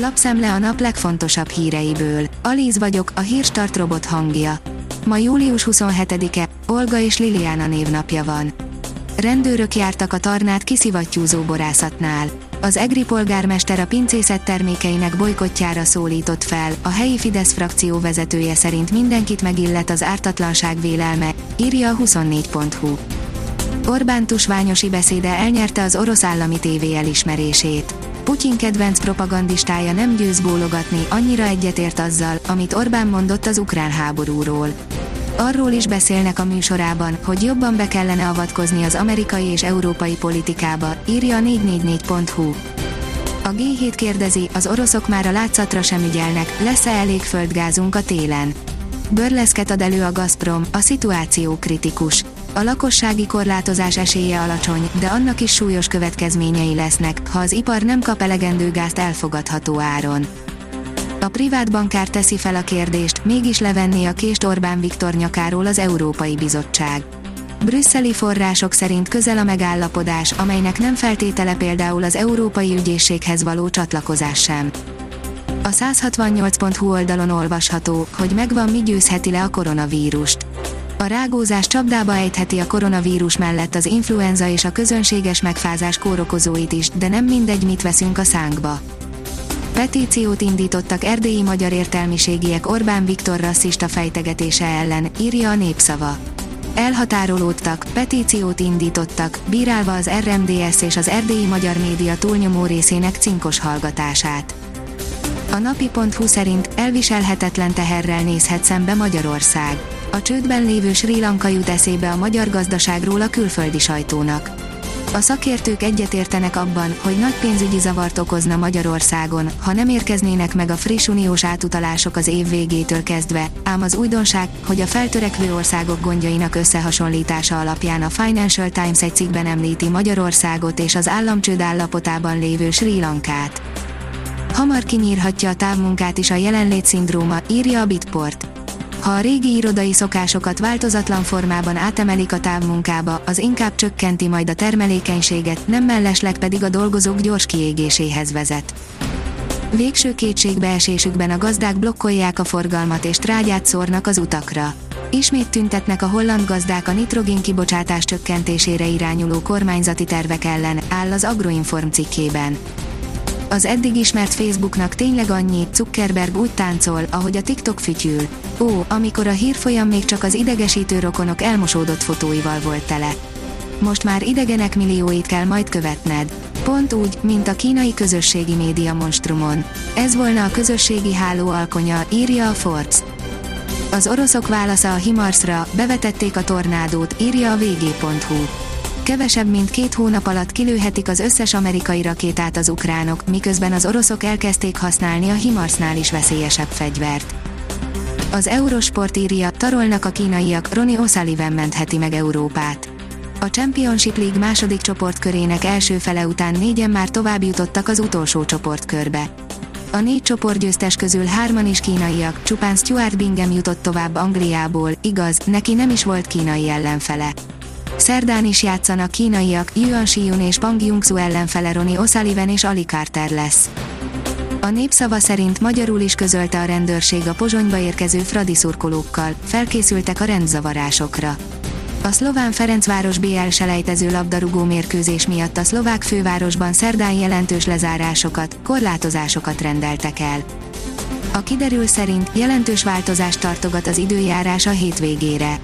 Lapszemle a nap legfontosabb híreiből. Alíz vagyok, a hírstart robot hangja. Ma július 27-e, Olga és Liliana névnapja van. Rendőrök jártak a tarnát kiszivattyúzó borászatnál. Az egri polgármester a pincészet termékeinek bolykottjára szólított fel, a helyi Fidesz frakció vezetője szerint mindenkit megillet az ártatlanság vélelme, írja a 24.hu. Orbán tusványosi beszéde elnyerte az orosz állami tévé elismerését. Putyin kedvenc propagandistája nem győz bólogatni, annyira egyetért azzal, amit Orbán mondott az ukrán háborúról. Arról is beszélnek a műsorában, hogy jobban be kellene avatkozni az amerikai és európai politikába, írja a 444.hu. A G7 kérdezi, az oroszok már a látszatra sem ügyelnek, lesz-e elég földgázunk a télen? Börleszket ad elő a Gazprom, a szituáció kritikus. A lakossági korlátozás esélye alacsony, de annak is súlyos következményei lesznek, ha az ipar nem kap elegendő gázt elfogadható áron. A privát bankár teszi fel a kérdést, mégis levenné a kést Orbán Viktor nyakáról az Európai Bizottság. Brüsszeli források szerint közel a megállapodás, amelynek nem feltétele például az Európai Ügyészséghez való csatlakozás sem. A 168.hu oldalon olvasható, hogy megvan mi győzheti le a koronavírust. A rágózás csapdába ejtheti a koronavírus mellett az influenza és a közönséges megfázás kórokozóit is, de nem mindegy mit veszünk a szánkba. Petíciót indítottak erdélyi magyar értelmiségiek Orbán Viktor rasszista fejtegetése ellen, írja a népszava. Elhatárolódtak, petíciót indítottak, bírálva az RMDS és az erdélyi magyar média túlnyomó részének cinkos hallgatását. A napi.hu szerint elviselhetetlen teherrel nézhet szembe Magyarország. A csődben lévő Sri Lanka jut eszébe a magyar gazdaságról a külföldi sajtónak. A szakértők egyetértenek abban, hogy nagy pénzügyi zavart okozna Magyarországon, ha nem érkeznének meg a friss uniós átutalások az év végétől kezdve, ám az újdonság, hogy a feltörekvő országok gondjainak összehasonlítása alapján a Financial Times egy cikkben említi Magyarországot és az államcsőd állapotában lévő Sri Lankát. Hamar kinyírhatja a távmunkát is a jelenlét szindróma, írja a Bitport. Ha a régi irodai szokásokat változatlan formában átemelik a távmunkába, az inkább csökkenti majd a termelékenységet, nem mellesleg pedig a dolgozók gyors kiégéséhez vezet. Végső kétségbeesésükben a gazdák blokkolják a forgalmat és trágyát szórnak az utakra. Ismét tüntetnek a holland gazdák a nitrogén kibocsátás csökkentésére irányuló kormányzati tervek ellen, áll az Agroinform cikkében. Az eddig ismert Facebooknak tényleg annyi, Zuckerberg úgy táncol, ahogy a TikTok fütyül. Ó, amikor a hírfolyam még csak az idegesítő rokonok elmosódott fotóival volt tele. Most már idegenek millióit kell majd követned. Pont úgy, mint a kínai közösségi média monstrumon. Ez volna a közösségi háló alkonya, írja a Forbes. Az oroszok válasza a Himarsra, bevetették a tornádót, írja a vg.hu kevesebb mint két hónap alatt kilőhetik az összes amerikai rakétát az ukránok, miközben az oroszok elkezdték használni a Himarsnál is veszélyesebb fegyvert. Az Eurosport írja, tarolnak a kínaiak, Ronnie O'Sullivan mentheti meg Európát. A Championship League második csoportkörének első fele után négyen már tovább jutottak az utolsó csoportkörbe. A négy csoportgyőztes közül hárman is kínaiak, csupán Stuart Bingham jutott tovább Angliából, igaz, neki nem is volt kínai ellenfele. Szerdán is játszanak kínaiak, Yuan Shiyun és Pang Yungsu ellenfele Ronnie O'Sullivan és Ali Carter lesz. A népszava szerint magyarul is közölte a rendőrség a Pozsonyba érkező fradi szurkolókkal, felkészültek a rendzavarásokra. A szlován Ferencváros BL selejtező labdarúgó mérkőzés miatt a szlovák fővárosban szerdán jelentős lezárásokat, korlátozásokat rendeltek el. A kiderül szerint jelentős változást tartogat az időjárás a hétvégére.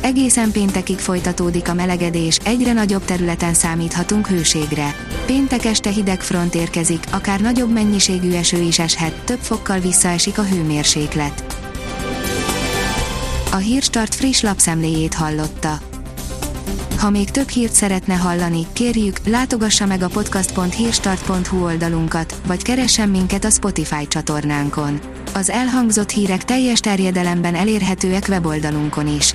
Egészen péntekig folytatódik a melegedés, egyre nagyobb területen számíthatunk hőségre. Péntek este hideg front érkezik, akár nagyobb mennyiségű eső is eshet, több fokkal visszaesik a hőmérséklet. A Hírstart friss lapszemléjét hallotta. Ha még több hírt szeretne hallani, kérjük, látogassa meg a podcast.hírstart.hu oldalunkat, vagy keressen minket a Spotify csatornánkon. Az elhangzott hírek teljes terjedelemben elérhetőek weboldalunkon is.